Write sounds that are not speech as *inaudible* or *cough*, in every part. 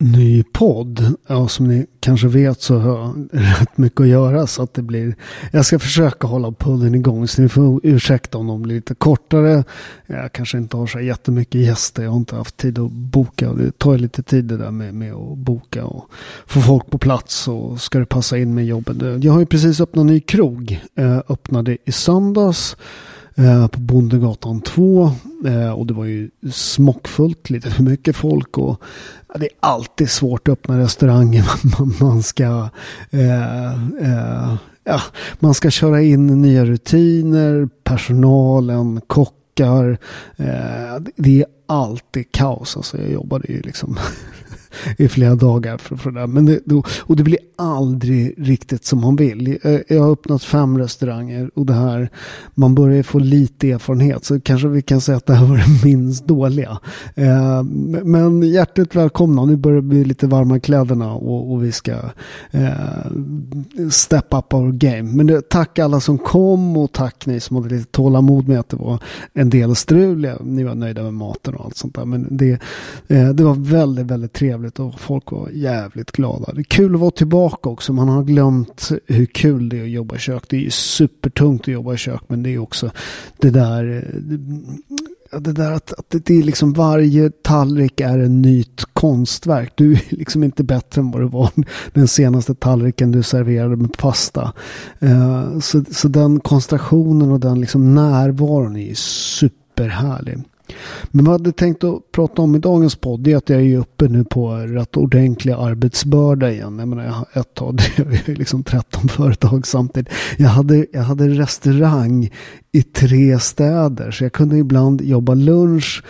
Ny podd. Ja, som ni kanske vet så har jag rätt mycket att göra så att det blir. Jag ska försöka hålla podden igång så ni får ursäkta om de blir lite kortare. Jag kanske inte har så jättemycket gäster. Jag har inte haft tid att boka. Det tar lite tid det där med, med att boka och få folk på plats och ska det passa in med jobbet. Jag har ju precis öppnat en ny krog. Jag öppnade i söndags. Eh, på Bondegatan 2. Eh, och det var ju smockfullt, lite för mycket folk. Och ja, det är alltid svårt att öppna restauranger. *laughs* Man, man ska eh, eh, ja, man ska köra in nya rutiner, personalen, kockar. Eh, det är alltid kaos. Alltså jag jobbade ju liksom *laughs* i flera dagar. För, för det Men det, och det blir aldrig riktigt som man vill. Jag har öppnat fem restauranger och det här, man börjar få lite erfarenhet. Så kanske vi kan säga att det här var det *laughs* minst dåliga. Eh, men hjärtligt välkomna. Nu börjar det bli lite varma i kläderna och, och vi ska eh, step up our game. Men det, tack alla som kom och tack ni som hade lite tålamod med att det var en del strul. Ni var nöjda med maten och allt sånt där. Men det, eh, det var väldigt, väldigt trevligt trevligt och folk var jävligt glada. Det är kul att vara tillbaka också. Man har glömt hur kul det är att jobba i kök. Det är ju supertungt att jobba i kök men det är också det där eh, det där att, att det är liksom varje tallrik är en nytt konstverk. Du är liksom inte bättre än vad du var den senaste tallriken du serverade med pasta. Uh, så, så den koncentrationen och den liksom närvaron är superhärlig. Men vad jag hade tänkt att prata om i dagens podd är att jag är uppe nu på rätt ordentlig arbetsbörda igen. Jag menar, ett tag *laughs* drev jag liksom 13 företag samtidigt. Jag hade, jag hade restaurang i tre städer så jag kunde ibland jobba lunch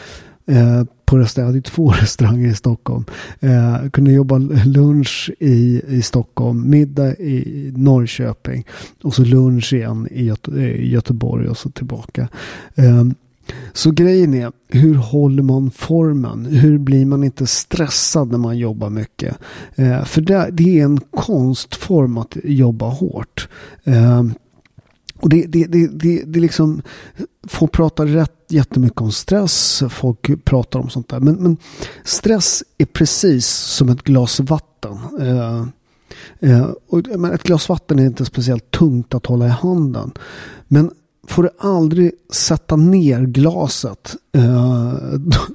eh, på restaurang. Jag hade två *laughs* restauranger i Stockholm. Eh, jag kunde jobba lunch i, i Stockholm, middag i Norrköping och så lunch igen i, Göte, i Göteborg och så tillbaka. Eh, så grejen är, hur håller man formen? Hur blir man inte stressad när man jobbar mycket? Eh, för det, det, är en konstform att jobba hårt. Eh, och det, det, det, det, det liksom, folk pratar rätt jättemycket om stress, folk pratar om sånt där. Men, men stress är precis som ett glas vatten. Eh, eh, och, men ett glas vatten är inte speciellt tungt att hålla i handen. Men får du aldrig sätta ner glaset Eh,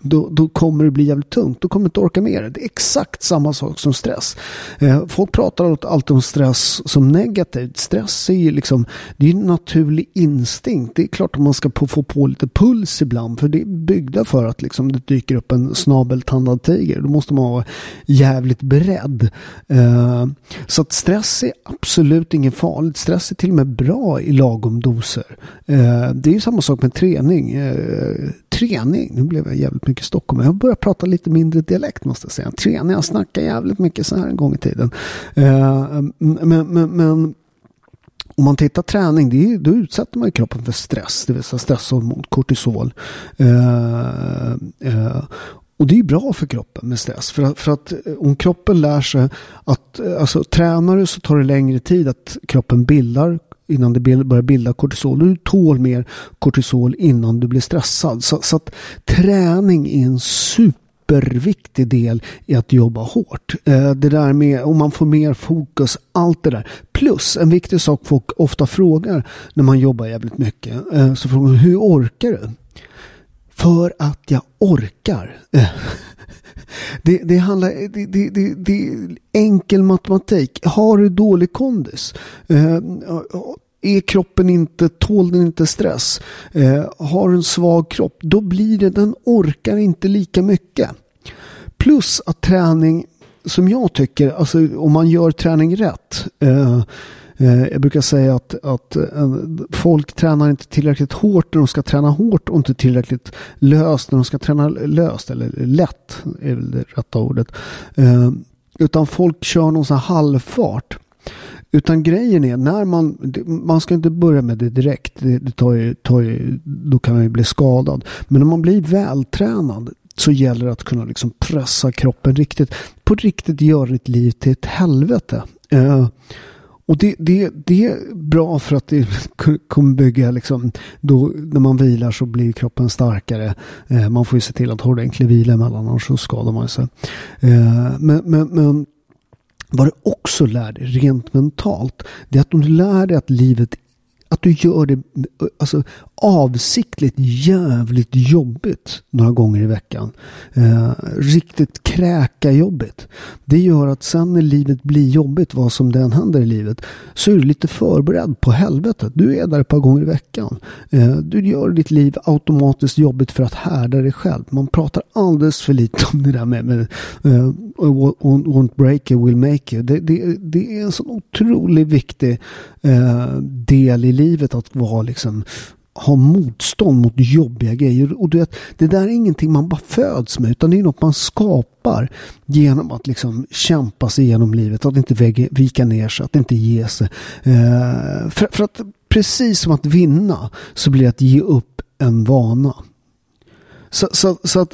då, då, kommer det bli jävligt tungt. Då kommer du inte orka med det. Det är exakt samma sak som stress. Eh, folk pratar alltid om stress som negativt. Stress är ju liksom det är en naturlig instinkt. Det är klart att man ska få på lite puls ibland. För det är byggda för att liksom, det dyker upp en snabeltandad tiger. Då måste man vara jävligt beredd. Eh, så att stress är absolut inget farligt. Stress är till och med bra i lagom doser. Det är ju samma sak med träning. Träning, nu blev jag jävligt mycket Stockholm. Jag börjar prata lite mindre dialekt måste jag säga. Träning, jag snackar jävligt mycket så här en gång i tiden. Eh, men, men, men om man tittar träning, det är, då utsätter man ju kroppen för stress, det vill säga stresshormon, kortisol. Eh, eh, och det är bra för kroppen med stress. För att, för att eh, om kroppen lär sig att, eh, alltså tränar du så tar det längre tid att kroppen bildar innan det börjar bilda kortisol. Du tål mer kortisol innan du blir stressad. Så, så att träning är en superviktig del i att jobba hårt. Eh, det där med om man får mer fokus, allt det där. Plus en viktig sak folk ofta frågar när man jobbar jävligt mycket. Eh, så frågar de hur orkar du? För att jag orkar. Eh, det, det, handlar, det, det, det, det är enkel matematik. Har du dålig kondis? Eh, är kroppen inte, tål den inte stress? Eh, har en svag kropp? Då blir det, den orkar inte lika mycket. Plus att träning, som jag tycker, alltså om man gör träning rätt. Eh, Eh, jag brukar säga att, att eh, folk tränar inte tillräckligt hårt när de ska träna hårt och inte tillräckligt löst när de ska träna löst eller lätt är väl det rätta ordet. Eh, utan folk kör någon sån här halvfart. Utan grejen är när man, man ska inte börja med det direkt. Det, det tar ju, tar ju, då kan man ju bli skadad. Men när man blir vältränad så gäller det att kunna liksom pressa kroppen riktigt. På riktigt göra ditt liv till ett helvete. Uh, och det, det, det är bra för att det kommer bygga liksom, då, när man vilar så blir kroppen starkare. Eh, man får ju se till att ha ordentlig vila emellan annars så skadar man sig. Eh, men, men, men vad du också lär dig rent mentalt, det är att om du lär dig att livet att du gör det alltså, avsiktligt jävligt jobbigt några gånger i veckan. Eh, riktigt kräka-jobbigt. Det gör att sen när livet blir jobbigt, vad som den händer i livet, så är du lite förberedd på helvetet. Du är där ett par gånger i veckan. Eh, du gör ditt liv automatiskt jobbigt för att härda dig själv. Man pratar alldeles för lite om det där med, med eh, won't break you, will make you. Det, det, det är en sån otroligt viktig Eh, del i livet att vara liksom ha motstånd mot jobbiga grejer. Och du vet, det där är ingenting man bara föds med utan det är något man skapar genom att liksom kämpa sig igenom livet. Att inte vika ner sig, att inte ge sig. Eh, för, för, att precis som att vinna så blir det att ge upp en vana. Så, så, så att,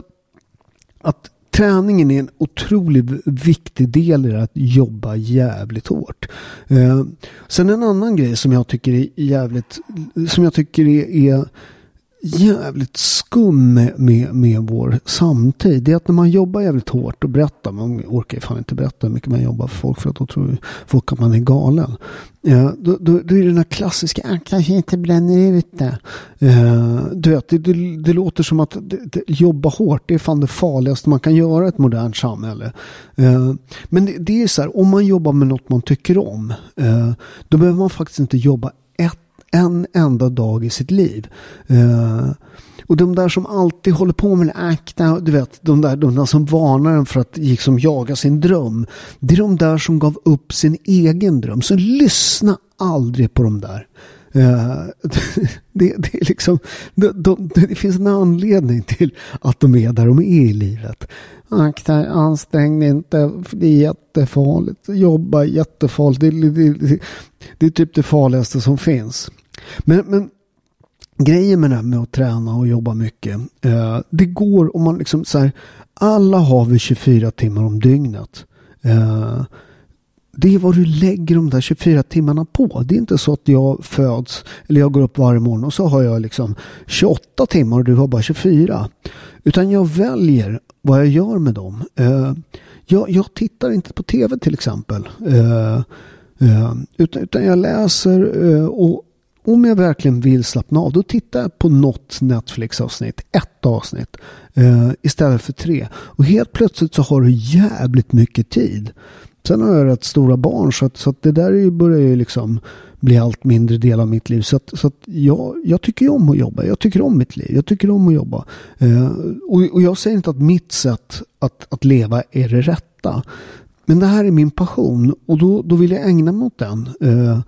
att träningen är en otroligt viktig del i det att jobba jävligt hårt. Eh, sen en annan grej som jag tycker är jävligt, som jag tycker är, är jävligt skum med, med, med vår samtid. Det är att när man jobbar jävligt hårt och berättar, man orkar ju fan inte berätta hur mycket man jobbar för folk för att då tror folk att man är galen. Eh, då, då, då är det den här klassiska, jag kanske inte bränner ut det. Eh, du vet, det, det, det, låter som att det, jobba hårt, det är fan det farligaste man kan göra i ett modernt samhälle. Eh, men det, det, är så här, om man jobbar med något man tycker om, eh, då behöver man faktiskt inte jobba ett en enda dag i sitt liv. Uh, och de där som alltid håller på med akta, du vet, de där, de där som varnar en för att liksom jaga sin dröm. Det är de där som gav upp sin egen dröm. Så lyssna aldrig på de där. Eh, *laughs* det, det, är liksom, de, de, det finns en anledning till att de är där de är i livet. Akta, ansträng dig inte, det är jättefarligt. Jobba jättefarligt. Det, det, det, det är typ det farligaste som finns. Men, men grejen med det här med att träna och jobba mycket. Eh, det går om man liksom så här. Alla har vi 24 timmar om dygnet. Eh, det är vad du lägger de där 24 timmarna på. Det är inte så att jag föds eller jag går upp varje morgon och så har jag liksom 28 timmar och du har bara 24. Utan jag väljer vad jag gör med dem. Eh, jag, jag tittar inte på tv till exempel. Eh, eh, utan, utan jag läser och om jag verkligen vill slappna av, då tittar jag på något Netflix-avsnitt, ett avsnitt, istället för tre. Och helt plötsligt så har du jävligt mycket tid. Sen har jag rätt stora barn så att, så att det där börjar ju liksom bli allt mindre del av mitt liv. Så att, så att jag, jag tycker om att jobba. Jag tycker om mitt liv. Jag tycker om att jobba. Eh, och, och jag säger inte att mitt sätt att, att leva är det rätta. Men det här är min passion och då, då vill jag ägna mig åt den. Eh,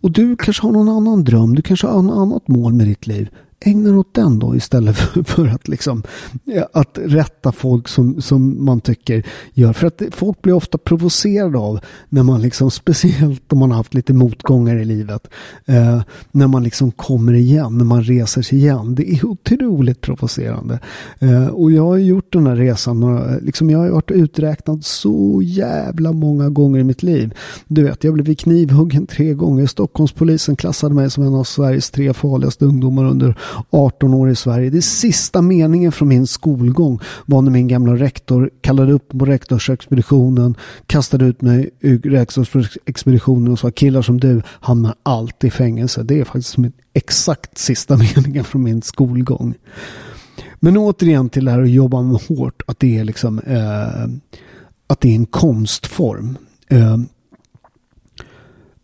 och du kanske har någon annan dröm, du kanske har något annat mål med ditt liv ägna åt den då istället för, *laughs* för, att liksom eh, att rätta folk som, som man tycker gör. För att folk blir ofta provocerade av när man liksom, *laughs* speciellt om man har haft lite motgångar i livet, eh, när man liksom kommer igen, när man reser sig igen. Det är otroligt provocerande. Eh, och jag har gjort den här resan, liksom, jag har varit uträknad så jävla många gånger i mitt liv. Du vet, jag blev knivhuggen tre gånger. Stockholmspolisen klassade mig som en av Sveriges tre farligaste ungdomar under 18 år i Sverige. Det sista meningen från min skolgång var när min gamla rektor kallade upp på rektorsexpeditionen, kastade ut mig ur rektorsexpeditionen och sa killar som du hamnar alltid i fängelse. Det är faktiskt min exakt sista *laughs* meningen från min skolgång. Men återigen till det här att jobba med hårt, att det är liksom eh, att det är en konstform. Eh,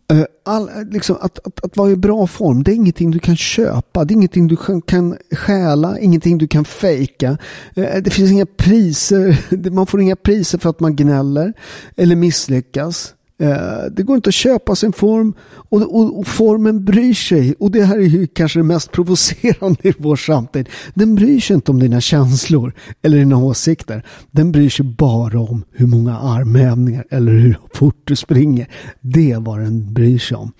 Eh, all, eh, liksom, att, att, att vara i bra form, det är ingenting du kan köpa. Det är ingenting du kan stjäla, ingenting du kan fejka. Eh, det finns inga priser, *laughs* man får inga priser för att man gnäller eller misslyckas. Eh, det går inte att köpa sin form och, och, och, formen bryr sig. Och det här är ju kanske det mest provocerande i vår samtid. Den bryr sig inte om dina känslor eller dina åsikter. Den bryr sig bara om hur många armhävningar eller hur fort du springer. Det är vad den bryr sig om.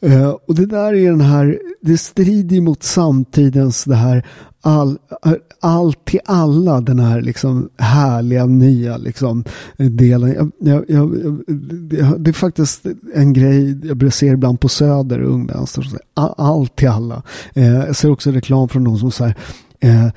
Eh, och det där är den här, det strider mot samtidens det här all, allt till alla den här liksom härliga nya liksom delen. Jag, jag, jag, det är faktiskt en grej jag ser ibland på Söder, Ung Vänster. Allt till alla. Eh, jag ser också reklam från de som säger eh,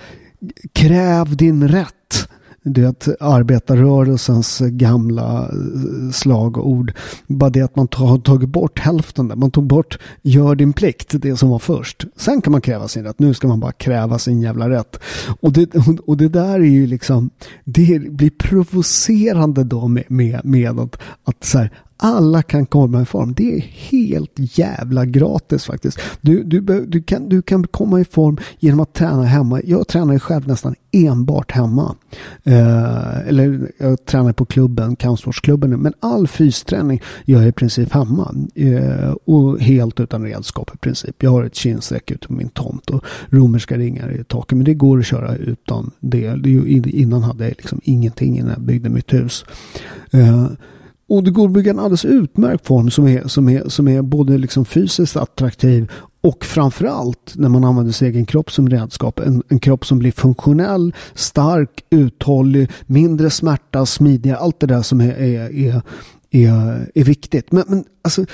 kräv din rätt det är arbetarrörelsens gamla eh, slagord. Bara det att man har tagit bort hälften där. Man tog bort gör din plikt, det som var först. Sen kan man kräva sin rätt. Nu ska man bara kräva sin jävla rätt. Och det, *laughs* och det där är ju liksom, det blir provocerande då med, med, med att, att så här, alla kan komma i form. Det är helt jävla gratis faktiskt. Du, du, du, kan, du kan komma i form genom att träna hemma. Jag tränar ju själv nästan enbart hemma. Eh, eller jag tränar på klubben, kampsportsklubben. Men all fysträning gör jag i princip hemma. Eh, och helt utan redskap i princip. Jag har ett kinsträck ute på min tomt och romerska ringar i taket. Men det går att köra utan det. Innan hade jag liksom ingenting innan jag byggde mitt hus. Eh, och det går att bygga en alldeles utmärkt form som är, som är, som är både liksom fysiskt attraktiv och framförallt när man använder sin egen kropp som redskap. En, en kropp som blir funktionell, stark, uthållig, mindre smärta, smidigare. Allt det där som är, är, är, är, är viktigt. Men, men alltså,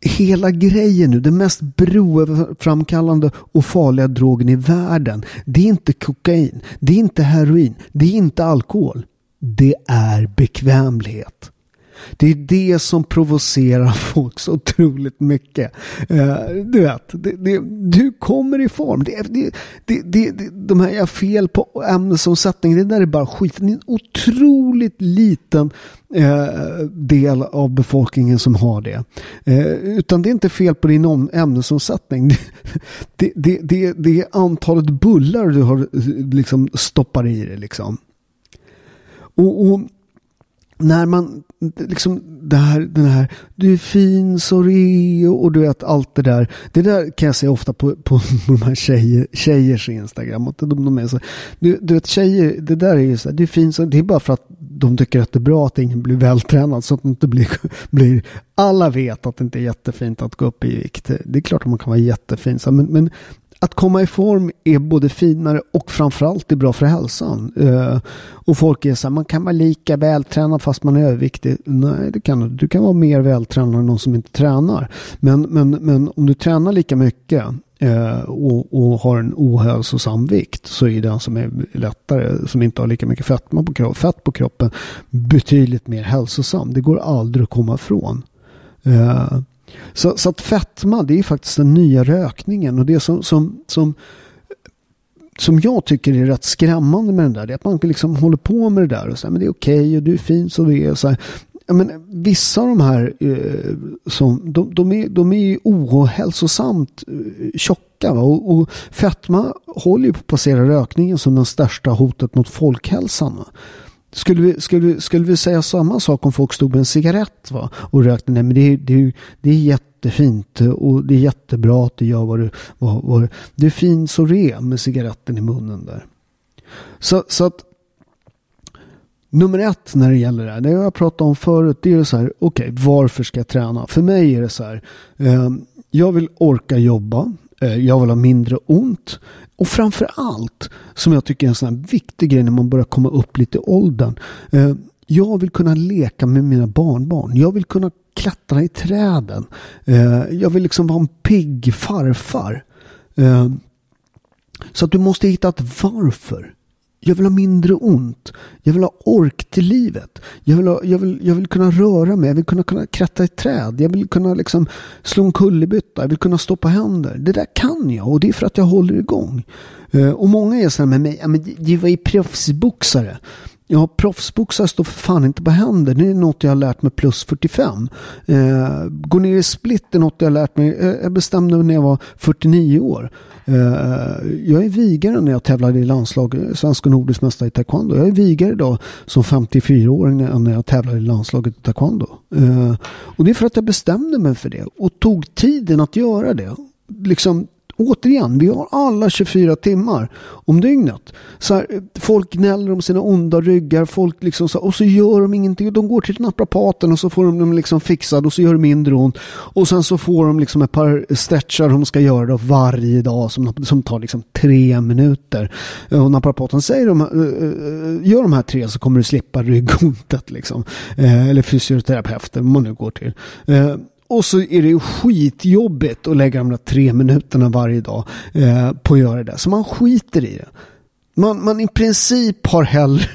hela grejen nu, den mest beroendeframkallande och farliga drogen i världen. Det är inte kokain, det är inte heroin, det är inte alkohol. Det är bekvämlighet. Det är det som provocerar *laughs* folk så otroligt mycket. Eh, du vet, det, det, du kommer i form. Det, det, det, de här jag fel på ämnesomsättning, det där är bara skit. Det är en otroligt liten eh, del av befolkningen som har det. Eh, utan det är inte fel på din ämnesomsättning. *laughs* Det, det, det, det, är antalet bullar du har liksom stoppar i dig. liksom. och, och när man liksom det här, den här du är fin sorry och du vet allt det där. Det där kan jag se ofta på, på, på *laughs* de här tjejer, tjejers Instagram. Att de, de är så, du, du vet tjejer, det där är ju så du är fin så det är bara för att de tycker att det är bra att ingen blir vältränad så att inte blir, *laughs* blir alla vet att det inte är jättefint att gå upp i vikt. Det är klart att man kan vara jättefin men, men att komma i form är både finare och framförallt är bra för hälsan. Uh, och folk är så här, man kan vara lika vältränad fast man är överviktig. Nej, det kan du. Du kan vara mer vältränad än någon som inte tränar. Men, men, men om du tränar lika mycket uh, och, och, har en ohälsosam vikt så är den som är lättare, som inte har lika mycket fett på, kroppen, fett på kroppen, betydligt mer hälsosam. Det går aldrig att komma ifrån. Uh, så, så att fetma det är faktiskt den nya rökningen och det som, som, som, som jag tycker är rätt skrämmande med den där det är att man liksom håller på med det där och säger men det är okej okay, och du är fin så du är. Så här. Men vissa av de här eh, som, de, de, är, de är ju ohälsosamt eh, tjocka. Och, och fetma håller ju på att passera rökningen som den största hotet mot folkhälsan. Va? Skulle vi, skulle, skulle vi säga samma sak om folk stod med en cigarett va? och rökte? Nej, men det, det, det är jättefint eh, och det är jättebra att du gör vad du... Vad, vad, det är fint så det är med cigaretten i munnen där. Så, så att Nummer ett när det gäller det här, det jag pratat om förut, det är så här, okej, okay, varför ska jag träna? För mig är det så här, eh, jag vill orka jobba, eh, jag vill ha mindre ont, och framför allt, som jag tycker är en sån här viktig grej när man börjar komma upp lite i åldern. Eh, jag vill kunna leka med mina barnbarn. Jag vill kunna klättra i träden. Eh, jag vill liksom vara en pigg farfar. Eh, så att du måste hitta ett varför. Jag vill ha mindre ont. Jag vill ha ork till livet. Jag vill, ha, jag vill, jag vill kunna röra mig. Jag vill kunna, kunna kratta i träd. Jag vill kunna liksom slå en kullerbytta. Jag vill kunna stå på händer. Det där kan jag och det är för att jag håller igång. Eh, och många är så här med mig. Ja, men du var ju proffsboxare. Ja, proffsboxare står för fan inte på händer. Det är något jag har lärt mig plus 45. Eh, gå ner i split är något jag har lärt mig. Eh, jag bestämde mig när jag var 49 år. Eh, jag är vigare när jag tävlade i landslag, svensk och nordisk mästare i taekwondo. Jag är vigare idag som 54-åring när jag tävlade i landslaget i taekwondo. Eh, och det är för att jag bestämde mig för det och tog tiden att göra det. Liksom återigen, vi har alla 24 timmar om dygnet. Så här, folk gnäller om sina onda ryggar, folk liksom så, och så gör de ingenting. De går till naprapaten och så får de dem liksom fixade och så gör det mindre ont. Och sen så får de liksom ett par stretchar de ska göra varje dag som, som tar liksom tre minuter. Och naprapaten säger de, eh, eh, gör de här tre så kommer du slippa ryggontet *laughs* liksom. Eh, eller fysioterapeuten, man nu går till. Och så är det skitjobbigt att lägga de där tre minuterna varje dag eh, på att göra det. Så man skiter i det. Man, man i princip har hellre,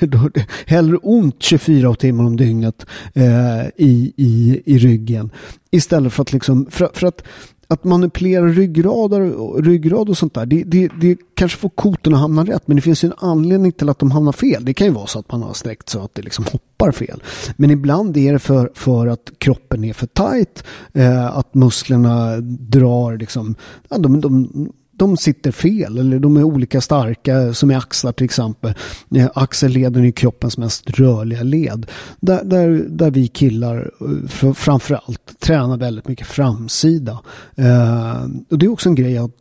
*laughs* hellre ont 24 timmar om dygnet eh, i, i, i ryggen. Istället för att liksom, för, för att att manipulera ryggradar, ryggrad och sånt där, det, det, det kanske får koten att hamna rätt, men det finns ju en anledning till att de hamnar fel. Det kan ju vara så att man har sträckt så att det liksom hoppar fel. Men ibland är det för, för att kroppen är för tajt, eh, att musklerna drar liksom, ja, de, de, de sitter fel eller de är olika starka som i axlar till exempel. Eh, axelleden är kroppens mest rörliga led. Där, där, där vi killar eh, framförallt tränar väldigt mycket framsida. Eh, och det är också en grej att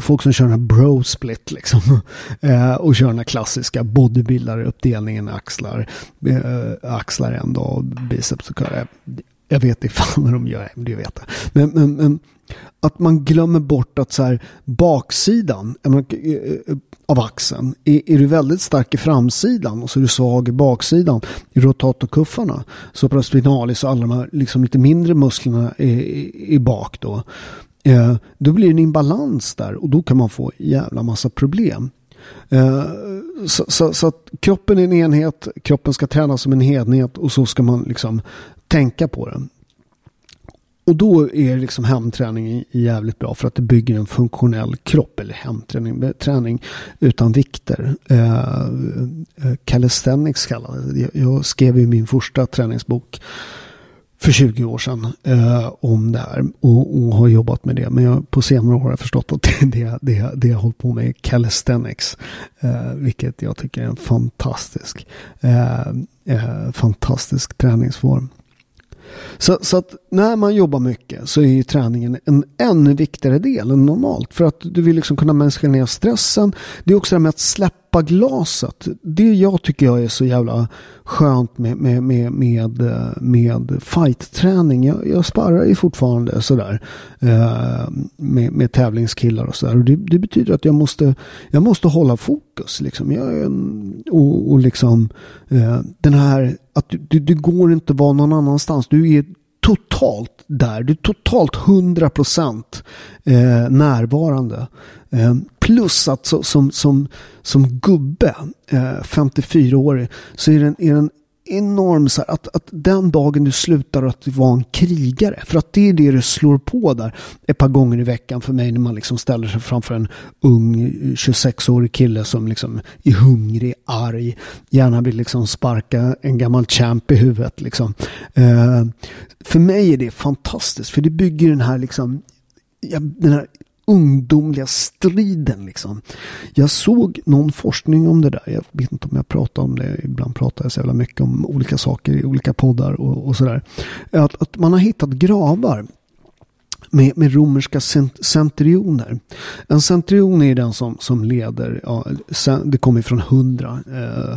folk som kör den här bro split liksom. *laughs* Eh, och kör den här klassiska bodybuildare uppdelningen axlar, eh, axlar en dag och biceps och köra. Jag vet inte fan vad de gör, det vet jag. Men, men, men att man glömmer bort att så här, baksidan eh, eh, av axeln, är, är, du väldigt stark i framsidan och så är du svag i baksidan i rotatorkuffarna, så spinalis och alla de här liksom lite mindre musklerna i, i bak då. Eh, då blir det en imbalans där och då kan man få jävla massa problem. Eh, så, så, så, att kroppen är en enhet, kroppen ska tränas som en enhet och så ska man liksom tänka på den. Och då är liksom hemträning jävligt bra för att det bygger en funktionell kropp. Eller hemträning, träning utan vikter. Eh, eh calisthenics kallade det. Jag skrev ju min första träningsbok för 20 år sedan eh, om det här och, och, har jobbat med det. Men jag, på senare år har jag förstått att det, det, det jag hållit på med är calisthenics. Eh, vilket jag tycker är en fantastisk, eh, eh fantastisk träningsform. Så, så, att när man jobbar mycket så är ju träningen en ännu viktigare del än normalt. För att du vill liksom kunna minska ner stressen. Det är också det här med att släppa glaset. Det jag tycker jag är så jävla skönt med, med, med, med, med fight-träning. Jag, jag sparrar ju fortfarande sådär eh, med, med tävlingskillar och sådär. Och det, det, betyder att jag måste, jag måste hålla fokus. Liksom. Jag, och, och liksom eh, den här att du, du, du går inte att vara någon annanstans. Du är totalt där. Du är totalt 100% eh, närvarande. Eh, plus att så, som, som, som gubbe, eh, 54-årig, så är den, är den enorm så här, att, att den dagen du slutar att vara en krigare. För att det är det du slår på där ett par gånger i veckan för mig när man liksom ställer sig framför en ung eh, 26-årig kille som liksom är hungrig, arg, gärna vill liksom sparka en gammal champ i huvudet. Liksom. Eh, för mig är det fantastiskt för det bygger den här liksom den här ungdomliga striden. Liksom. Jag såg någon forskning om det där. Jag vet inte om jag pratar om det. Ibland pratar jag så jävla mycket om olika saker i olika poddar och, och sådär. Att, att man har hittat gravar med, med romerska centrioner. En centrion är den som, som leder, ja, det kommer från hundra, eh,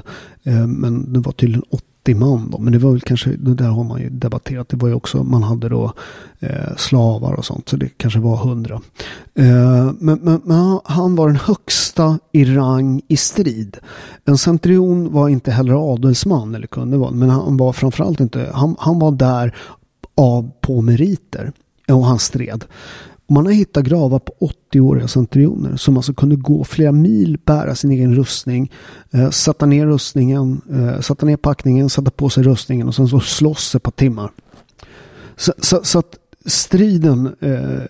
eh, men det var tydligen 80 man då. Men det var väl kanske, det där har man ju debatterat. Det var ju också, man hade då eh, slavar och sånt. Så det kanske var hundra. Eh, men, men, men, han var den högsta i rang i strid. En centurion var inte heller adelsman eller kunde vara. Men han var framförallt inte, han, han var där av på meriter. Och han stred. Man har hittat gravar på 80-åriga centurioner som alltså kunde gå flera mil, bära sin egen rustning, eh, sätta ner rustningen, eh, sätta ner packningen, sätta på sig rustningen och sen så slåss ett par timmar. Så, så, så, att striden eh,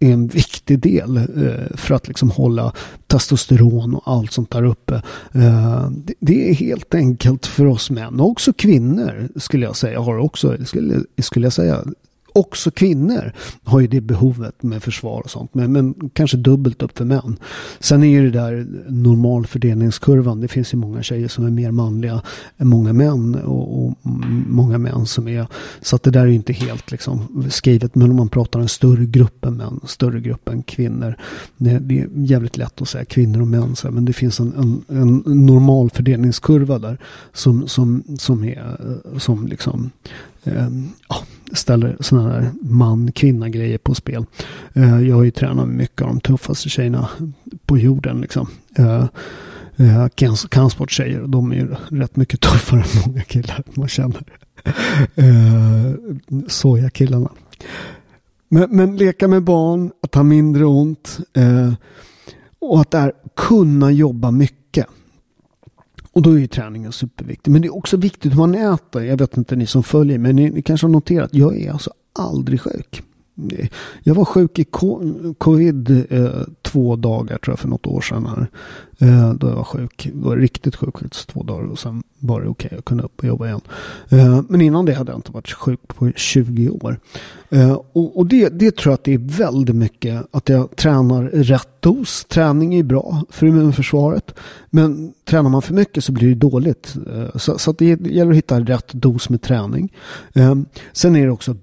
är en viktig del eh, för att liksom hålla testosteron och allt sånt där uppe. Eh, det, det, är helt enkelt för oss män och också kvinnor skulle jag säga har också, skulle, skulle jag säga, också kvinnor har ju det behovet med försvar och sånt. Men, men kanske dubbelt upp för män. Sen är ju det där normalfördelningskurvan. Det finns ju många tjejer som är mer manliga än många män. Och, och många män som är. Så att det där är ju inte helt liksom skrivet. Men om man pratar en större grupp än män. Större grupp än kvinnor. Det, det är jävligt lätt att säga kvinnor och män. Så, men det finns en, en, en normalfördelningskurva där. Som, som, som är som liksom eh, ja, ställer sådana här man-kvinna grejer på spel. Eh, jag har ju tränat med mycket av de tuffaste tjejerna på jorden. Liksom. Eh, eh, kampsporttjejer och de är ju rätt mycket tuffare än många killar man känner. Eh, Soja-killarna. Men, men, leka med barn, att ha mindre ont eh, och att där kunna jobba mycket. Och då är ju träningen superviktig. Men det är också viktigt hur man äter. Jag vet inte ni som följer men ni, ni kanske har noterat. Jag är alltså aldrig sjuk. Jag var sjuk i covid eh, två dagar tror jag för något år sedan. Här. Eh, då jag var sjuk. Jag var riktigt sjuk i två dagar och sen var det okej. Okay. Jag kunde upp och jobba igen. Eh, men innan det hade jag inte varit sjuk på 20 år. Eh, och, och det, det tror jag att det är väldigt mycket att jag tränar rätt dos. Träning är bra för immunförsvaret. Men tränar man för mycket så blir det dåligt. Eh, så, så det gäller att hitta rätt dos med träning. Eh, sen är det också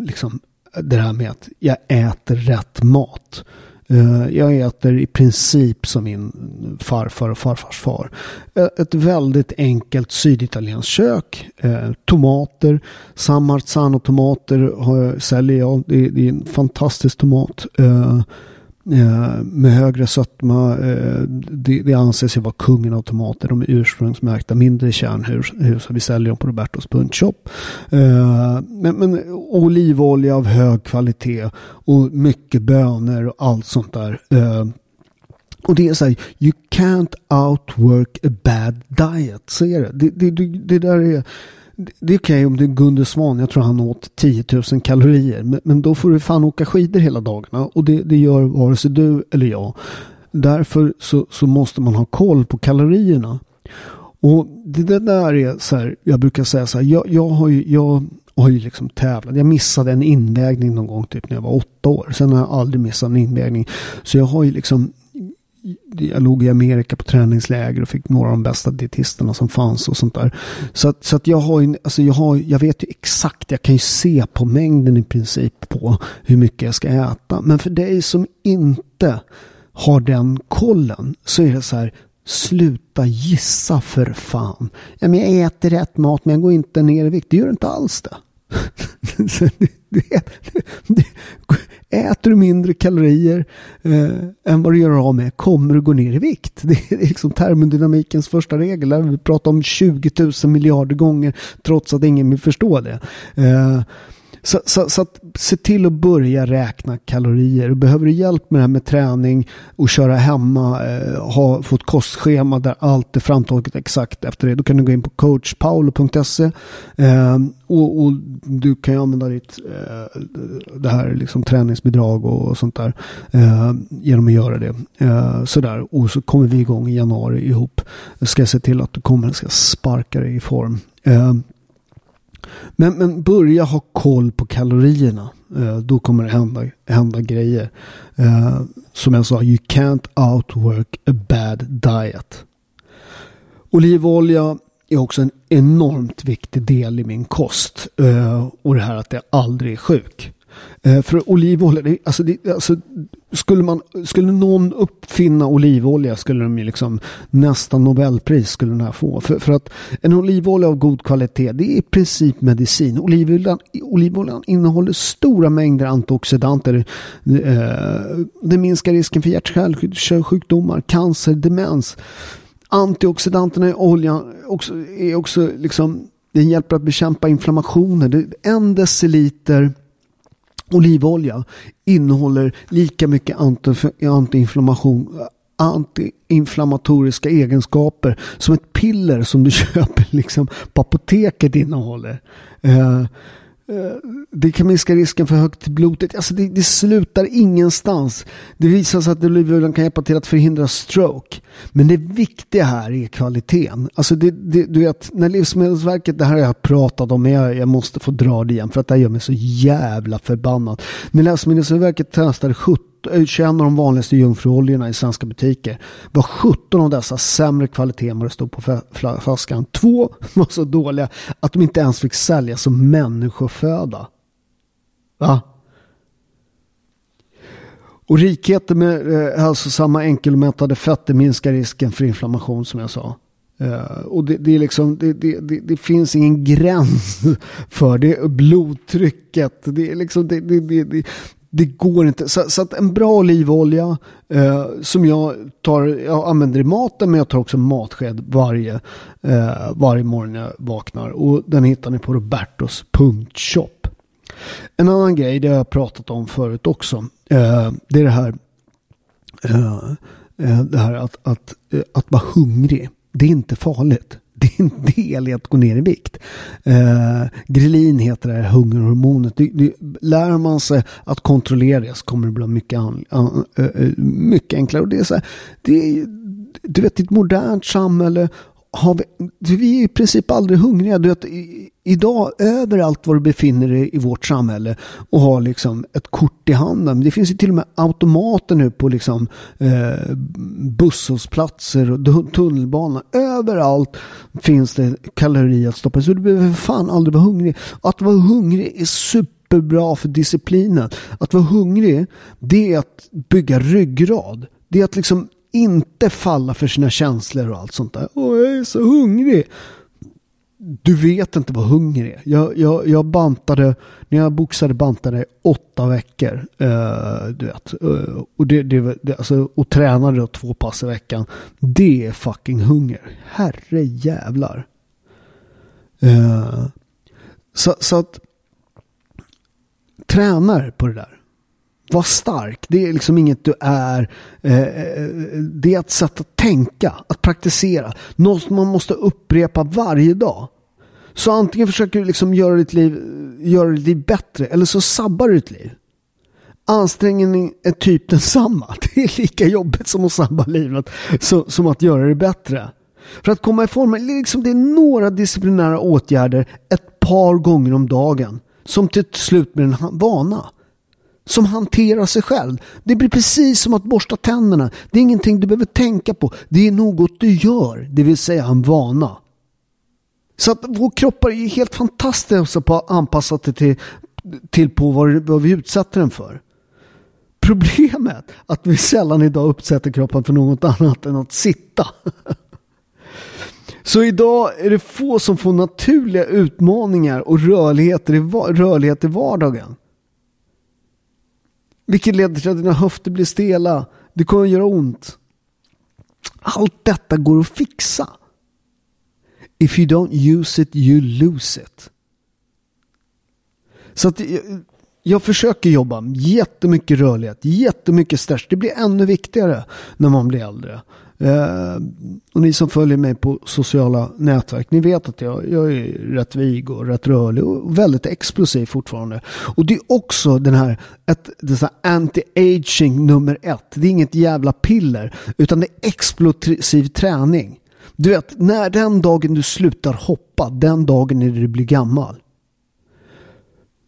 liksom det här med att jag äter rätt mat. Eh, jag äter i princip som min farfar och farfars far. Eh, ett väldigt enkelt syditalienskt kök. Eh, tomater, San Marzano-tomater säljer jag. Det är en fantastisk tomat. Eh, med högre sötma. Eh, det, det anses ju vara kungen av tomater. De är ursprungsmärkta, mindre kärnhus. Vi säljer dem på Robertos punchshop. Eh, men, men olivolja av hög kvalitet och mycket bönor och allt sånt där. Och det är så här, you can't outwork a bad diet. Så är det. Det, det, det där är det är okej okay om det är Gunde Svan. Jag tror han åt 10 000 kalorier. Men, men då får du fan åka skidor hela dagarna. Och det, det gör vare sig du eller jag. Därför så, så måste man ha koll på kalorierna. Och det där är så här. Jag brukar säga så här. Jag, jag har ju, jag har ju liksom tävlat. Jag missade en invägning någon gång typ när jag var åtta år. Sen har jag aldrig missat en invägning. Så jag har ju liksom jag låg i Amerika på träningsläger och fick några av de bästa dietisterna som fanns och sånt där. Så att, så att jag har ju, alltså jag har, jag vet ju exakt, jag kan ju se på mängden i princip på hur mycket jag ska äta. Men för dig som inte har den kollen så är det så här, sluta gissa för fan. Ja, men jag äter rätt mat men jag går inte ner i vikt. Det gör inte alls det. *laughs* äter du mindre kalorier eh, än vad du gör av med kommer du gå ner i vikt. Det är liksom termodynamikens första regel. Vi pratar om 20 000 miljarder gånger trots att ingen vill förstå det. Eh, så, så, så, att se till att börja räkna kalorier. Behöver du hjälp med det här med träning och köra hemma, eh, ha, få ett kostschema där allt är framtaget exakt efter det. Då kan du gå in på coachpaolo.se eh, och, och, du kan ju använda ditt eh, det här liksom träningsbidrag och, och sånt där eh, genom att göra det. Eh, sådär. Och så kommer vi igång i januari ihop. Ska jag se till att du kommer, ska sparka dig i form. Eh, men, men börja ha koll på kalorierna. Eh, då kommer det hända, hända grejer. Eh, som jag sa, you can't outwork a bad diet. Olivolja är också en enormt viktig del i min kost. Eh, och det här att jag aldrig är sjuk. Eh, för olivolja, alltså, det, alltså skulle, man, skulle någon uppfinna olivolja skulle de ju liksom nästan Nobelpris skulle den här få. För, för att en olivolja av god kvalitet det är i princip medicin. Olivoljan, olivoljan innehåller stora mängder antioxidanter. Eh, det minskar risken för hjärt-kärlsjukdomar, cancer, demens. Antioxidanterna i oljan också, är också liksom, den hjälper att bekämpa inflammationer. En deciliter olivolja innehåller lika mycket antiinflammation antiinflammatoriska egenskaper som ett piller som du *laughs* köper liksom på apoteket innehåller. Eh, Eh, det kan minska risken för högt blodtryck. Alltså det, det, slutar ingenstans. Det visar sig att olivoljan kan hjälpa till att förhindra stroke. Men det viktiga här är kvaliteten. Alltså det, det, du vet, när Livsmedelsverket, det här har jag pratat om, men jag, jag måste få dra det igen för att det gör mig så jävla förbannad. När Livsmedelsverket testade 70 21 eh, av de vanligaste jungfruoljorna i svenska butiker var 17 av dessa sämre kvalitet än vad det stod på flaskan. Två *laughs* var så dåliga att de inte ens fick säljas som människoföda. Va? Och rikheten med eh, alltså hälsosamma enkelmättade fetter minskar risken för inflammation som jag sa. Uh, och det, det, är liksom, det, det, det, finns ingen *laughs* gräns för det. Blodtrycket, det är liksom, det, det, går inte. Så, så, att en bra olivolja eh, som jag tar, jag använder i maten men jag tar också matsked varje, eh, varje morgon jag vaknar. Och den hittar ni på robertos.shop. En annan grej, det har jag pratat om förut också. Eh, det är det här, eh, eh det här att, att, eh, att vara hungrig. Det är inte farligt *laughs* det är en del i att gå ner i vikt. Eh, grelin heter det här hungerhormonet. Det, det, lär man sig att kontrollera det så kommer det bli mycket, an, an, uh, mycket enklare. Och det är så här, det är, du vet, i ett modernt samhälle har vi, vi är i princip aldrig hungriga. Du vet, i, idag överallt var du befinner dig i vårt samhälle och har liksom ett kort i handen. Det finns ju till och med automater nu på liksom eh, busshållplatser och tunnelbana. Överallt finns det kalorier att stoppa Så du behöver fan aldrig vara hungrig. Att vara hungrig är superbra för disciplinen. Att vara hungrig, det är att bygga ryggrad. Det är att liksom inte falla för sina känslor och allt sånt där. Åh, jag är så hungrig. Du vet inte vad hunger är. Jag, jag, jag bantade, när jag boxade bantade åtta veckor. Uh, du vet. Uh, och, det, det, det, alltså, och tränade då två pass i veckan. Det är fucking hunger. Herre jävlar. Uh, så, så att tränar på det där. Var stark. Det är liksom inget du är. Eh, eh, det är ett sätt att tänka, att praktisera. Något man måste upprepa varje dag. Så antingen försöker du liksom göra ditt liv, göra ditt liv bättre eller så sabbar du ditt liv. Ansträngningen är typ densamma. *laughs* Det är lika jobbigt som att sabba livet som att göra det bättre. För att komma i form, liksom det är några disciplinära åtgärder ett par gånger om dagen som till slut blir en vana som hanterar sig själv. Det blir precis som att borsta tänderna. Det är ingenting du behöver tänka på. Det är något du gör, det vill säga en vana. Så att vår kroppar är helt fantastiska på att anpassa sig till, till på vad, vad vi utsätter den för. Problemet är att vi sällan idag uppsätter kroppen för något annat än att sitta. Så idag är det få som får naturliga utmaningar och rörlighet i, rörlighet i vardagen. Vilket leder till att dina höfter blir stela. Det kommer att göra ont. Allt detta går att fixa. If you don't use it, you lose it. Så att jag, jag försöker jobba jättemycket rörlighet, jättemycket stress. Det blir ännu viktigare när man blir äldre. Eh, och ni som följer mig på sociala nätverk, ni vet att jag, jag är rätt vig och rätt rörlig och väldigt explosiv fortfarande. Och det är också den här, ett, anti-aging nummer ett. Det är inget jävla piller, utan det är explosiv träning. Du vet, när den dagen du slutar hoppa, den dagen när du blir gammal.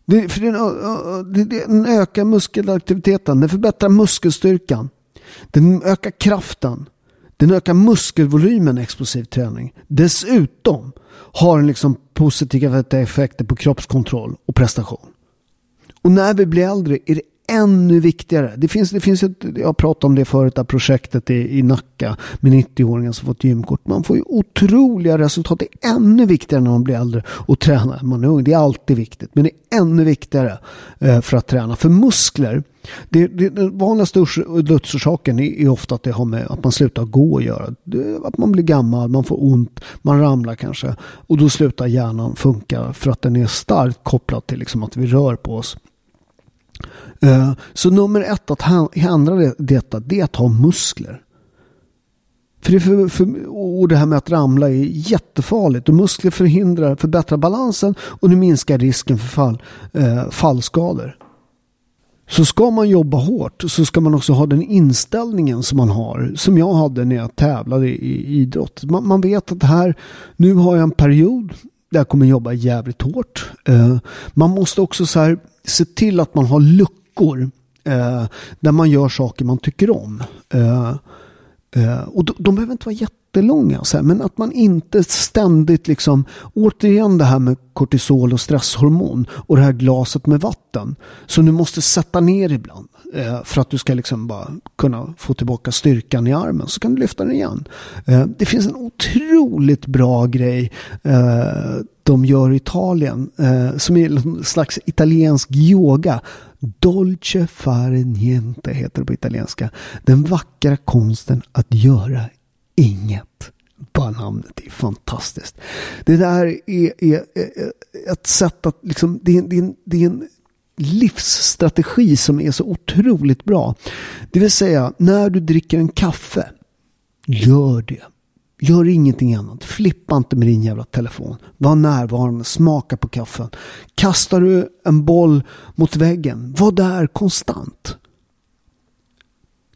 Det, för den, den ökar muskelaktiviteten, den förbättrar muskelstyrkan. Den ökar kraften. Den ökar muskelvolymen explosiv träning. Dessutom har den liksom positiva effekter på kroppskontroll och prestation. Och när vi blir äldre är det ännu viktigare. Det finns, det finns ett, jag pratade om det förut, där projektet i, i Nacka med 90-åringen som fått gymkort. Man får ju otroliga resultat. Det är ännu viktigare när man blir äldre och tränar. Man är ung, det är alltid viktigt. Men det är ännu viktigare eh, för att träna. För muskler, det, det, den vanligaste dödsorsaken är, är ofta att det har med att man slutar gå och göra. Det, att man blir gammal, man får ont, man ramlar kanske. Och då slutar hjärnan funka för att den är starkt kopplad till liksom att vi rör på oss. Eh, så nummer ett att ändra detta, det är att ha muskler. För det, för, för, och det här med att ramla är jättefarligt. Och muskler förhindrar, förbättrar balansen och det minskar risken för fall, eh, fallskador. Så ska man jobba hårt så ska man också ha den inställningen som man har. Som jag hade när jag tävlade i idrott. Man, man vet att här, nu har jag en period där jag kommer jobba jävligt hårt. Eh, man måste också så här, se till att man har luckor. Eh, där man gör saker man tycker om. Eh, eh, och de, de behöver inte vara jättelånga, så här, men att man inte ständigt liksom, återigen det här med kortisol och stresshormon och det här glaset med vatten. Som du måste sätta ner ibland eh, för att du ska liksom bara kunna få tillbaka styrkan i armen. Så kan du lyfta den igen. Eh, det finns en otroligt bra grej eh, de gör i Italien som är en slags italiensk yoga Dolce fare niente heter det på italienska. Den vackra konsten att göra inget. Bara namnet är fantastiskt. Det där är, är, är ett sätt att liksom, det är, det, är, det är en livsstrategi som är så otroligt bra. Det vill säga, när du dricker en kaffe, gör det. Gör ingenting annat. Flippa inte med din jävla telefon. Var närvarande. Smaka på kaffen. Kastar du en boll mot väggen. Var där konstant.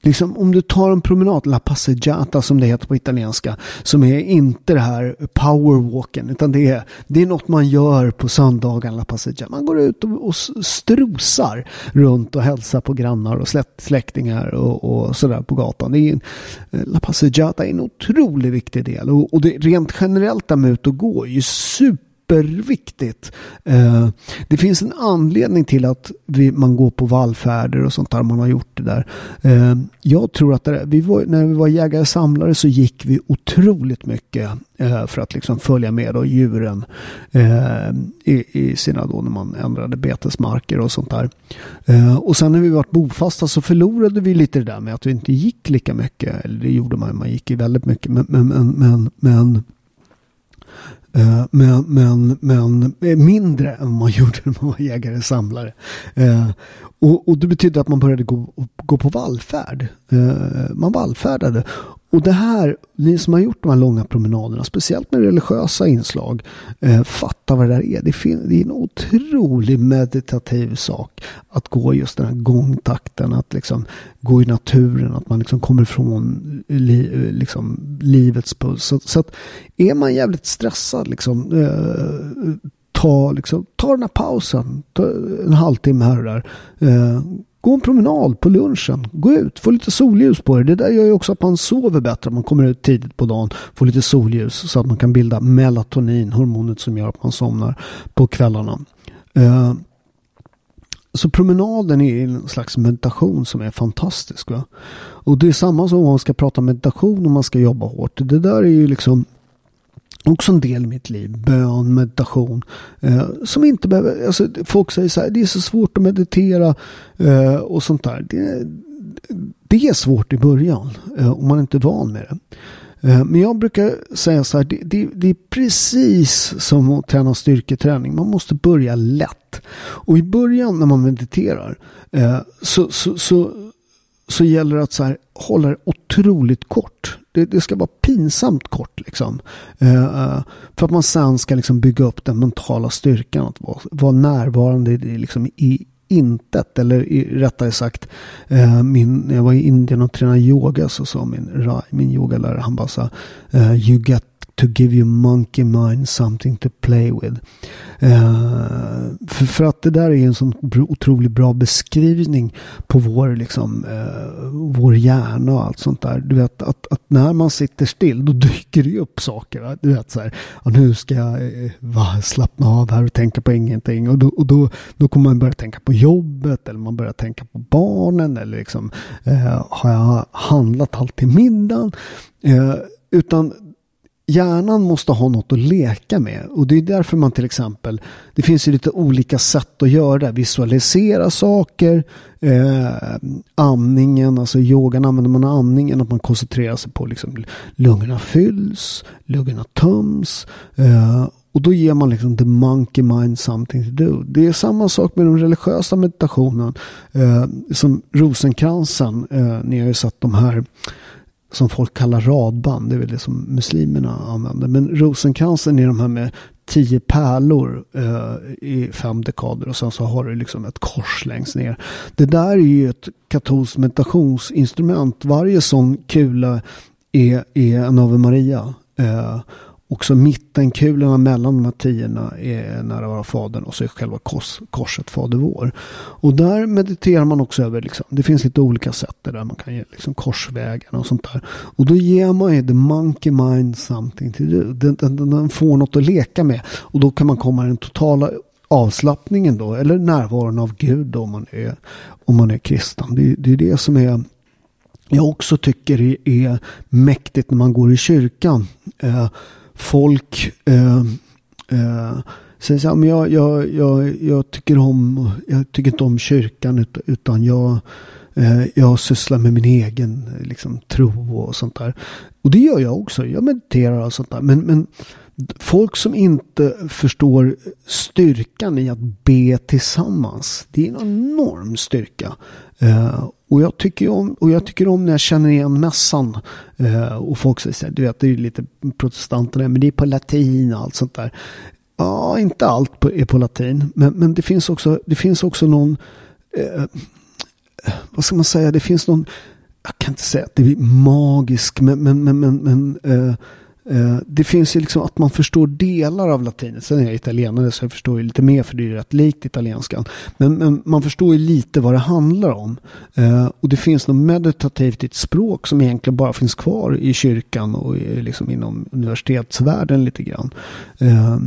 Liksom om du tar en promenad, la passeggiata som det heter på italienska, som är inte det här powerwalken, utan det är, det är något man gör på söndagen, la passeggiata. Man går ut och, och strosar runt och hälsar på grannar och släktingar och, och sådär på gatan. Det är en, eh, la passeggiata är en otroligt viktig del och, och det, rent generellt där med ut och gå är ju super superviktigt. Eh, det finns en anledning till att vi, man går på vallfärder och sånt där. Man har gjort det där. Eh, jag tror att det, vi var, när vi var jägare samlare så gick vi otroligt mycket eh, för att liksom följa med då djuren eh, i, i sina då när man ändrade betesmarker och sånt där. Eh, och sen när vi var bofasta så förlorade vi lite det där med att vi inte gick lika mycket. Eller det gjorde man, man gick ju väldigt mycket. Men, men, men, men Eh, men, men, men eh, mindre än man *laughs* gjorde när man var jägare och samlare. Eh, och, och det betydde att man började gå, gå på vallfärd. Man vallfärdade. Och det här, ni som har gjort de här långa promenaderna, speciellt med religiösa inslag, eh, fattar vad det där är. Det, det är en otrolig meditativ sak att gå just den här gångtakten, att liksom gå i naturen, att man liksom kommer ifrån li, liksom, livets puls. Så, så, att är man jävligt stressad, liksom, eh, ta, liksom, ta den här pausen, ta en halvtimme här och där. Eh, Gå en promenad på lunchen. Gå ut, få lite solljus på dig. Det där gör ju också att man sover bättre. Man kommer ut tidigt på dagen, får lite solljus så att man kan bilda melatonin, hormonet som gör att man somnar på kvällarna. Uh, så promenaden är en slags meditation som är fantastisk. Va? Och det är samma som om man ska prata meditation och man ska jobba hårt. Det där är ju liksom också en del i mitt liv. Bön, meditation. Eh, som inte behöver, alltså, folk säger så här, det är så svårt att meditera eh, och sånt där. Det, det är svårt i början eh, om man inte är van med det. Eh, men jag brukar säga så här, det, det, det, är precis som att träna styrketräning. Man måste börja lätt. Och i början när man mediterar eh, så, så, så, så gäller det att så här, hålla det otroligt kort. Det, det ska vara pinsamt kort liksom. Eh, eh, för att man sen ska liksom bygga upp den mentala styrkan. Att vara, vara närvarande i, liksom, i intet. Eller i, rättare sagt, eh, min, när jag var i Indien och tränade yoga så sa min, min yogalärare, han bara sa, eh, you get to give your monkey mind something to play with. Uh, för, för, att det där är en sån otroligt bra beskrivning på vår, liksom, uh, vår hjärna och allt sånt där. Du vet att, att när man sitter still då dyker det upp saker. Va? Du vet så här, och nu ska jag eh, va, slappna av här och tänka på ingenting. Och, då, och då, då kommer man börja tänka på jobbet eller man börjar tänka på barnen eller liksom har jag handlat allt till middagen? utan hjärnan måste ha något att leka med. Och det är därför man till exempel, det finns ju lite olika sätt att göra det. Visualisera saker, eh, andningen, alltså i yogan använder man andningen, att man koncentrerar sig på liksom lungorna fylls, lungorna töms. Eh, och då ger man liksom the monkey mind something to do. Det är samma sak med den religiösa meditationen. Eh, som rosenkransen, eh, ni har ju sett de här som folk kallar radband. Det är väl det som muslimerna använder. Men rosenkransen är de här med tio pärlor eh, i fem dekader och sen så har du liksom ett kors längst ner. Det där är ju ett katolskt meditationsinstrument. Varje sån kula är, är en Ave Maria. Eh, också mittenkulorna mellan de här tiorna är nära vara fadern och så är själva kors, korset fader vår. Och där mediterar man också över, liksom, det finns lite olika sätt där man kan ge liksom, korsvägen och sånt där. Och då ger man ju the monkey mind something to do. Den, den, den får något att leka med. Och då kan man komma i den totala avslappningen då, eller närvaron av Gud då, om man är, om man är kristen. Det, det är det som är jag också tycker är, är mäktigt när man går i kyrkan. Eh, folk eh, eh, säger så här, men jag, jag, jag, jag, tycker om, jag tycker inte om kyrkan utan jag, eh, jag sysslar med min egen liksom, tro och sånt där. Och det gör jag också, jag mediterar och sånt där. Men, men folk som inte förstår styrkan i att be tillsammans. Det är en enorm styrka. Eh, och jag, tycker om, och jag tycker om när jag känner igen mässan. Eh, och folk säger så här, du vet det är ju lite protestanter men det är på latin och allt sånt där. Ja, inte allt på, är på latin. Men, men det, finns också, det finns också någon, eh, vad ska man säga, det finns någon, jag kan inte säga att det är magisk, men, men, men, men, men Eh, Eh, det finns ju liksom att man förstår delar av latinet. Sen är jag italienare så jag förstår ju lite mer för det är rätt likt italienskan. Men, men man förstår ju lite vad det handlar om. Eh, och det finns något meditativt i ett språk som egentligen bara finns kvar i kyrkan och liksom inom universitetsvärlden lite grann. Eh,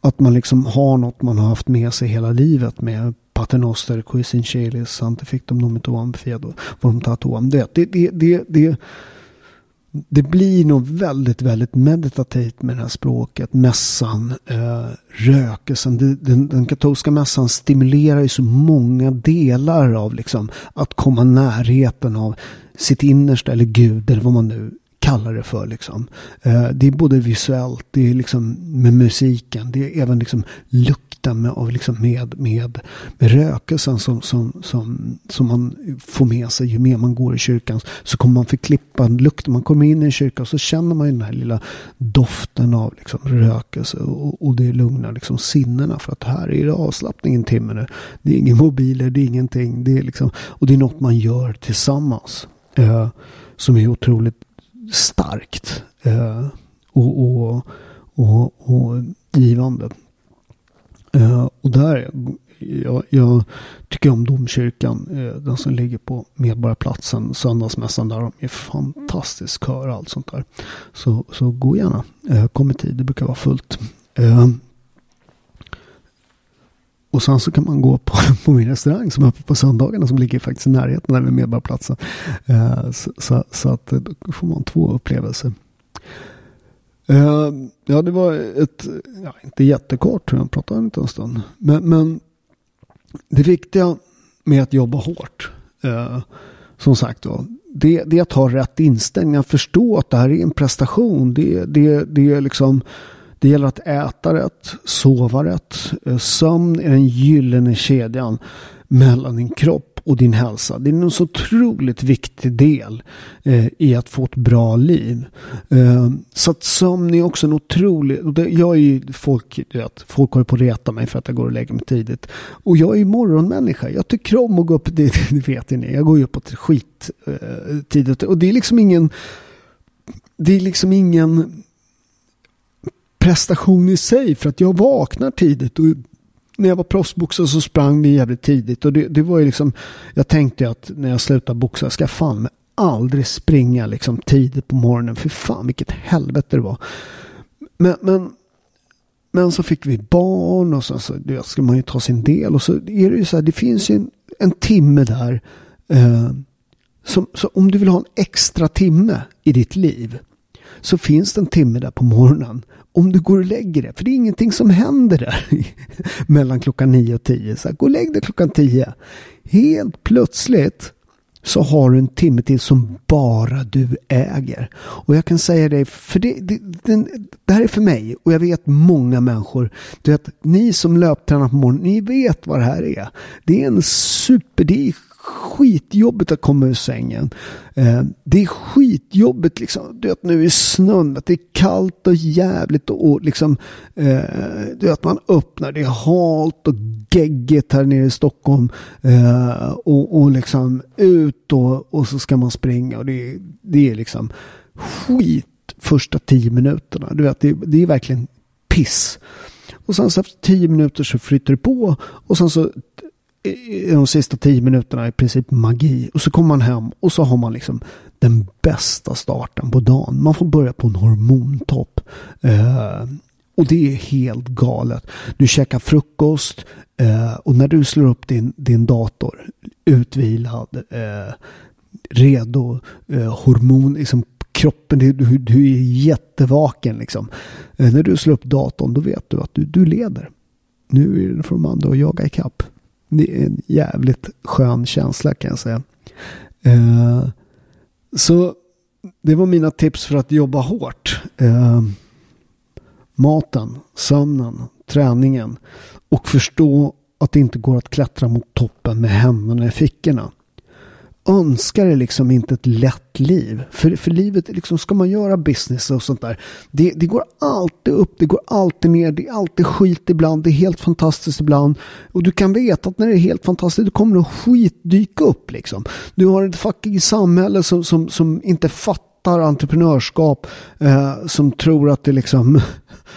att man liksom har något man har haft med sig hela livet med Paternoster, Cuisincelis, Santifictum Nomitoam, Fiado, Vormtatoam. Det, det, det, det, det det blir nog väldigt, väldigt meditativt med det här språket. Mässan, eh, rökelsen. Den, den, katolska mässan stimulerar ju så många delar av liksom att komma närheten av sitt innersta eller Gud eller vad man nu kallar det för. Liksom. Eh, det är både visuellt, det är liksom med musiken, det är även liksom lukt lukten med, av liksom med, med, med rökelsen som, som, som, som man får med sig ju mer man går i kyrkan. Så kommer man förklippa en lukt. Man kommer in i en kyrka och så känner man den här lilla doften av liksom rökelse. Och, och det lugnar liksom sinnena. För att här är det avslappning en timme nu. Det är ingen mobiler, det är ingenting. Det är liksom, och det är något man gör tillsammans. Eh, som är otroligt starkt. Eh, och, och, och, och givande. Eh, och där, jag, jag, tycker om domkyrkan, eh, den som ligger på Medborgarplatsen, söndagsmässan där. De är fantastisk kör och allt sånt där. Så, så gå gärna, eh, kom i tid, det brukar vara fullt. och sen så kan man gå på, *laughs* på min restaurang som är öppen på söndagarna som ligger faktiskt i närheten där vid Medborgarplatsen. Så, så, så, att då får man två upplevelser. Eh, ja, det var ett, ja, inte jättekort, jag pratade inte en stund. Men, men det viktiga med att jobba hårt, eh, som sagt då, det, det är att ha rätt inställning, att förstå att det här är en prestation. Det, det, det, är liksom, det gäller att äta rätt, sova rätt. Eh, sömn är den gyllene kedjan mellan din kropp och din hälsa. Det är en så otroligt viktig del eh, i att få ett bra liv. Eh, så att sömn är också en otrolig... Jag är ju folk, vet, folk håller på att reta mig för att jag går och lägger mig tidigt. Och jag är ju morgonmänniska. Jag tycker om att gå upp, *laughs* det, det vet ni. Jag går ju uppåt skit eh, tidigt. Och det är liksom ingen... Det är liksom ingen prestation i sig för att jag vaknar tidigt och när jag var proffsboxare så sprang vi jävligt tidigt. Och det, det var ju liksom, jag tänkte att när jag slutar boxa, ska jag fan aldrig springa liksom tidigt på morgonen. För fan vilket helvete det var. Men, men, men så fick vi barn och så, så det ska man ju ta sin del. Och så är det ju så här, det finns ju en, en timme där. Eh, som, så om du vill ha en extra timme i ditt liv så finns det en timme där på morgonen om du går och lägger dig, för det är ingenting som händer där *laughs* mellan klockan 9 och 10. Så här, gå och lägg dig klockan 10. Helt plötsligt så har du en timme till som bara du äger. Och jag kan säga dig, för det, det, det, det här är för mig och jag vet många människor. Du vet, ni som löptränar på morgonen, ni vet vad det här är. Det är en super, det är skitjobbigt att komma ur sängen. Eh, det är skitjobbigt liksom. Du vet nu i snön. Att det är kallt och jävligt och, och liksom. Eh, du vet man öppnar. Det är halt och geggigt här nere i Stockholm. Eh, och, och liksom ut och, och så ska man springa. Och det, det är liksom skit första tio minuterna. Du vet det, det är verkligen piss. Och sen så efter tio minuter så flyter det på. Och sen så i de sista tio minuterna i princip magi. Och så kommer man hem och så har man liksom den bästa starten på dagen. Man får börja på en hormontopp. Eh, och det är helt galet. Du käkar frukost eh, och när du slår upp din, din dator utvilad, eh, redo, eh, hormon, liksom kroppen, du, du, du är jättevaken liksom. Eh, när du slår upp datorn då vet du att du, du leder. Nu är det för de andra att jaga ikapp. Det är en jävligt skön känsla kan jag säga. Eh, så det var mina tips för att jobba hårt. Eh, maten, sömnen, träningen och förstå att det inte går att klättra mot toppen med händerna i fickorna önskar liksom inte ett lätt liv. För, för livet, liksom, ska man göra business och sånt där, det, det går alltid upp, det går alltid ner, det är alltid skit ibland, det är helt fantastiskt ibland. Och du kan veta att när det är helt fantastiskt, då kommer det skit dyka upp liksom. Du har ett fucking samhälle som, som, som inte fattar entreprenörskap, eh, som tror att det liksom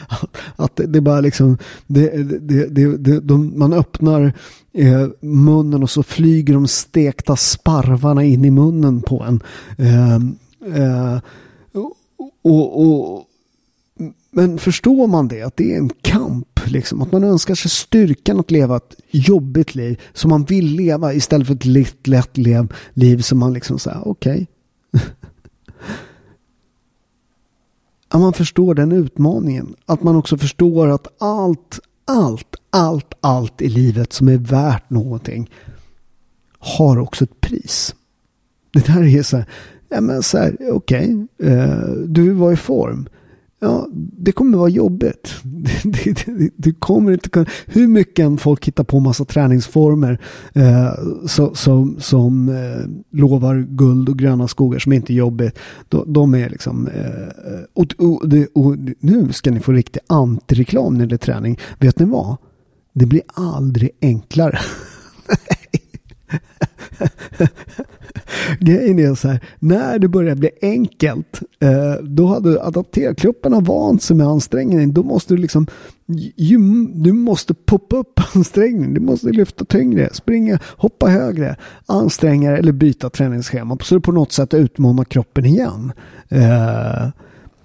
*laughs* att det, det bara liksom det, det, det, det, de, man öppnar eh, munnen och så flyger de stekta sparvarna in i munnen på en. Ehm, eh, eh, och, och, men förstår man det, att det är en kamp, liksom, att man önskar sig styrkan att leva ett jobbigt liv som man vill leva istället för ett lätt, lätt liv som man liksom säger, okej. Okay. *laughs* att man förstår den utmaningen. Att man också förstår att allt, allt, allt, allt i livet som är värt någonting har också ett pris. Det där är så här, ja men så här, okej, okay, eh, du var i form. Ja, det kommer vara jobbigt. *laughs* Du kommer inte kunna, hur mycket än folk hittar på massa träningsformer eh, så, som, som eh, lovar guld och gröna skogar som inte är jobbigt. De, de är liksom, eh, och, och, och, nu ska ni få riktig antireklam när det är träning. Vet ni vad? Det blir aldrig enklare. *laughs* *laughs* Grejen är så här, när det börjar bli enkelt, eh, då hade adapterkropparna vant sig med ansträngning. Då måste du liksom, ju, du måste poppa upp *laughs* ansträngning. Du måste lyfta tyngre, springa, hoppa högre, anstränga eller byta träningsschema. Så du på något sätt utmanar kroppen igen. Eh,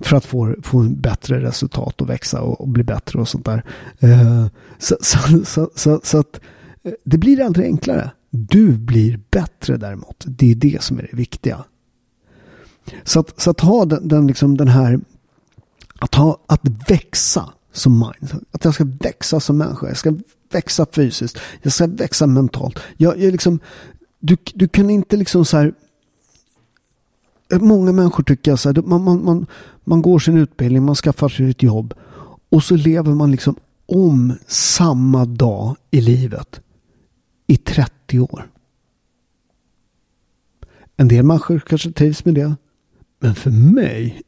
för att få, få en bättre resultat och växa och, och bli bättre och sånt där. Eh, så, så, så, så, så att eh, det blir aldrig enklare. Du blir bättre däremot. Det är det som är det viktiga. Så att, så att ha den, den, liksom den här, att, ha, att växa som mind. Att jag ska växa som människa. Jag ska växa fysiskt. Jag ska växa mentalt. Jag, jag liksom, du, du kan inte liksom så här. Många människor tycker så här, man, man, man, man går sin utbildning, man skaffar sig ett jobb. Och så lever man liksom om samma dag i livet i 30 år. En del människor kanske trivs med det. Men för mig,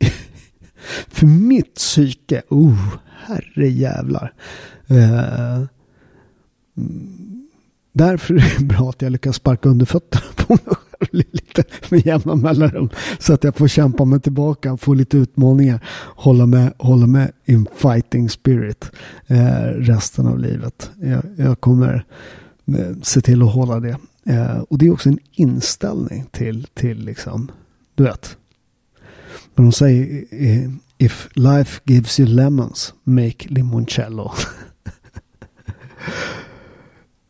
*laughs* för mitt psyke, oh, herre jävlar. Eh, därför är det bra att jag lyckas sparka under fötterna på mig själv *laughs* lite med jämna mellanrum. Så att jag får kämpa mig tillbaka, få lite utmaningar, hålla med, hålla med in fighting spirit eh, resten av livet. Jag, jag kommer Eh, se till att hålla det. Eh, och det är också en inställning till, till liksom, du vet. Men de säger eh, if life gives you lemons, make limoncello. *laughs*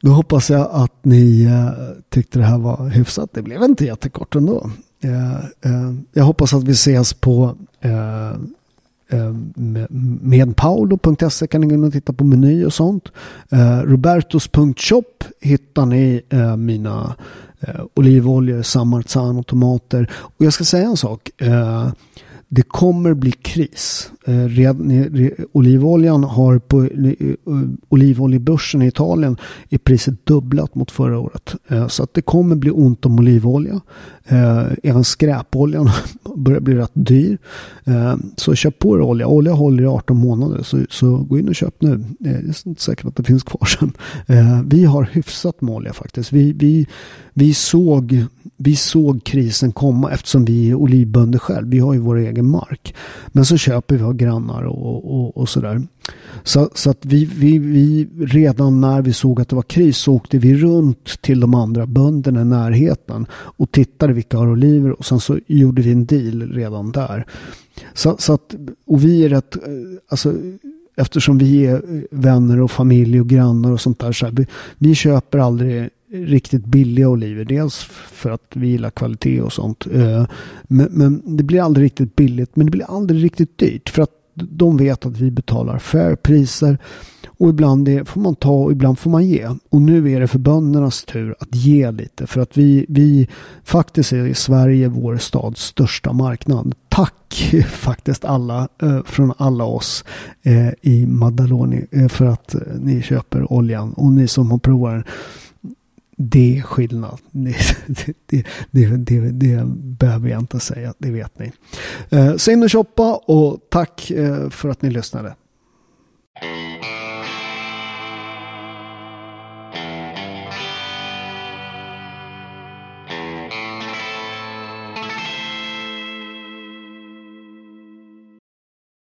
Då hoppas jag att ni eh, tyckte det här var hyfsat. Det blev inte jättekort ändå. Eh, eh, jag hoppas att vi ses på eh, Eh, med paolo.se kan ni gå in och titta på meny och sånt. Eh, Robertos.shop hittar ni eh, mina olivoljor, samartzan och tomater. Och jag ska säga en sak. det kommer bli kris. Olivoljan har på olivoljebörsen i Italien i priset dubblat mot förra året. Så att det kommer bli ont om olivolja. Eh, även skräpoljan *laughs* börjar bli rätt dyr. Eh, så köp på er olja. Olja håller i 18 månader. Så, så gå in och köp nu. Eh, det är inte säkert att det finns kvar *laughs* sen. Vi har hyfsat med olja faktiskt. Vi, vi, vi, såg, vi såg krisen komma eftersom vi är olivbönder själv. Vi har ju vår egen mark. Men så köper vi av grannar och, och, och sådär. Så, så att vi, vi, vi redan när vi såg att det var kris så åkte vi runt till de andra bönderna i närheten och tittade vilka har oliver och sen så gjorde vi en deal redan där. Så, så att, och vi är rätt, eh, alltså eftersom vi är vänner och familj och grannar och sånt där. Så här, vi, vi köper aldrig riktigt billiga oliver. Dels för att vi gillar kvalitet och sånt. Eh, men, men, det blir aldrig riktigt billigt. Men det blir aldrig riktigt dyrt. För att de vet att vi betalar fair priser. Och ibland det får man ta och ibland får man ge. Och nu är det för böndernas tur att ge lite. För att vi, vi faktiskt är i Sverige vår stads största marknad. Tack *laughs* faktiskt alla eh, från alla oss eh, i Madaloni eh, för att ni köper oljan. Och ni som har provat den det är skillnad. *laughs* Det, det, det, det, behöver jag inte säga, det vet ni. Eh, så in och shoppa och tack eh, för att ni lyssnade.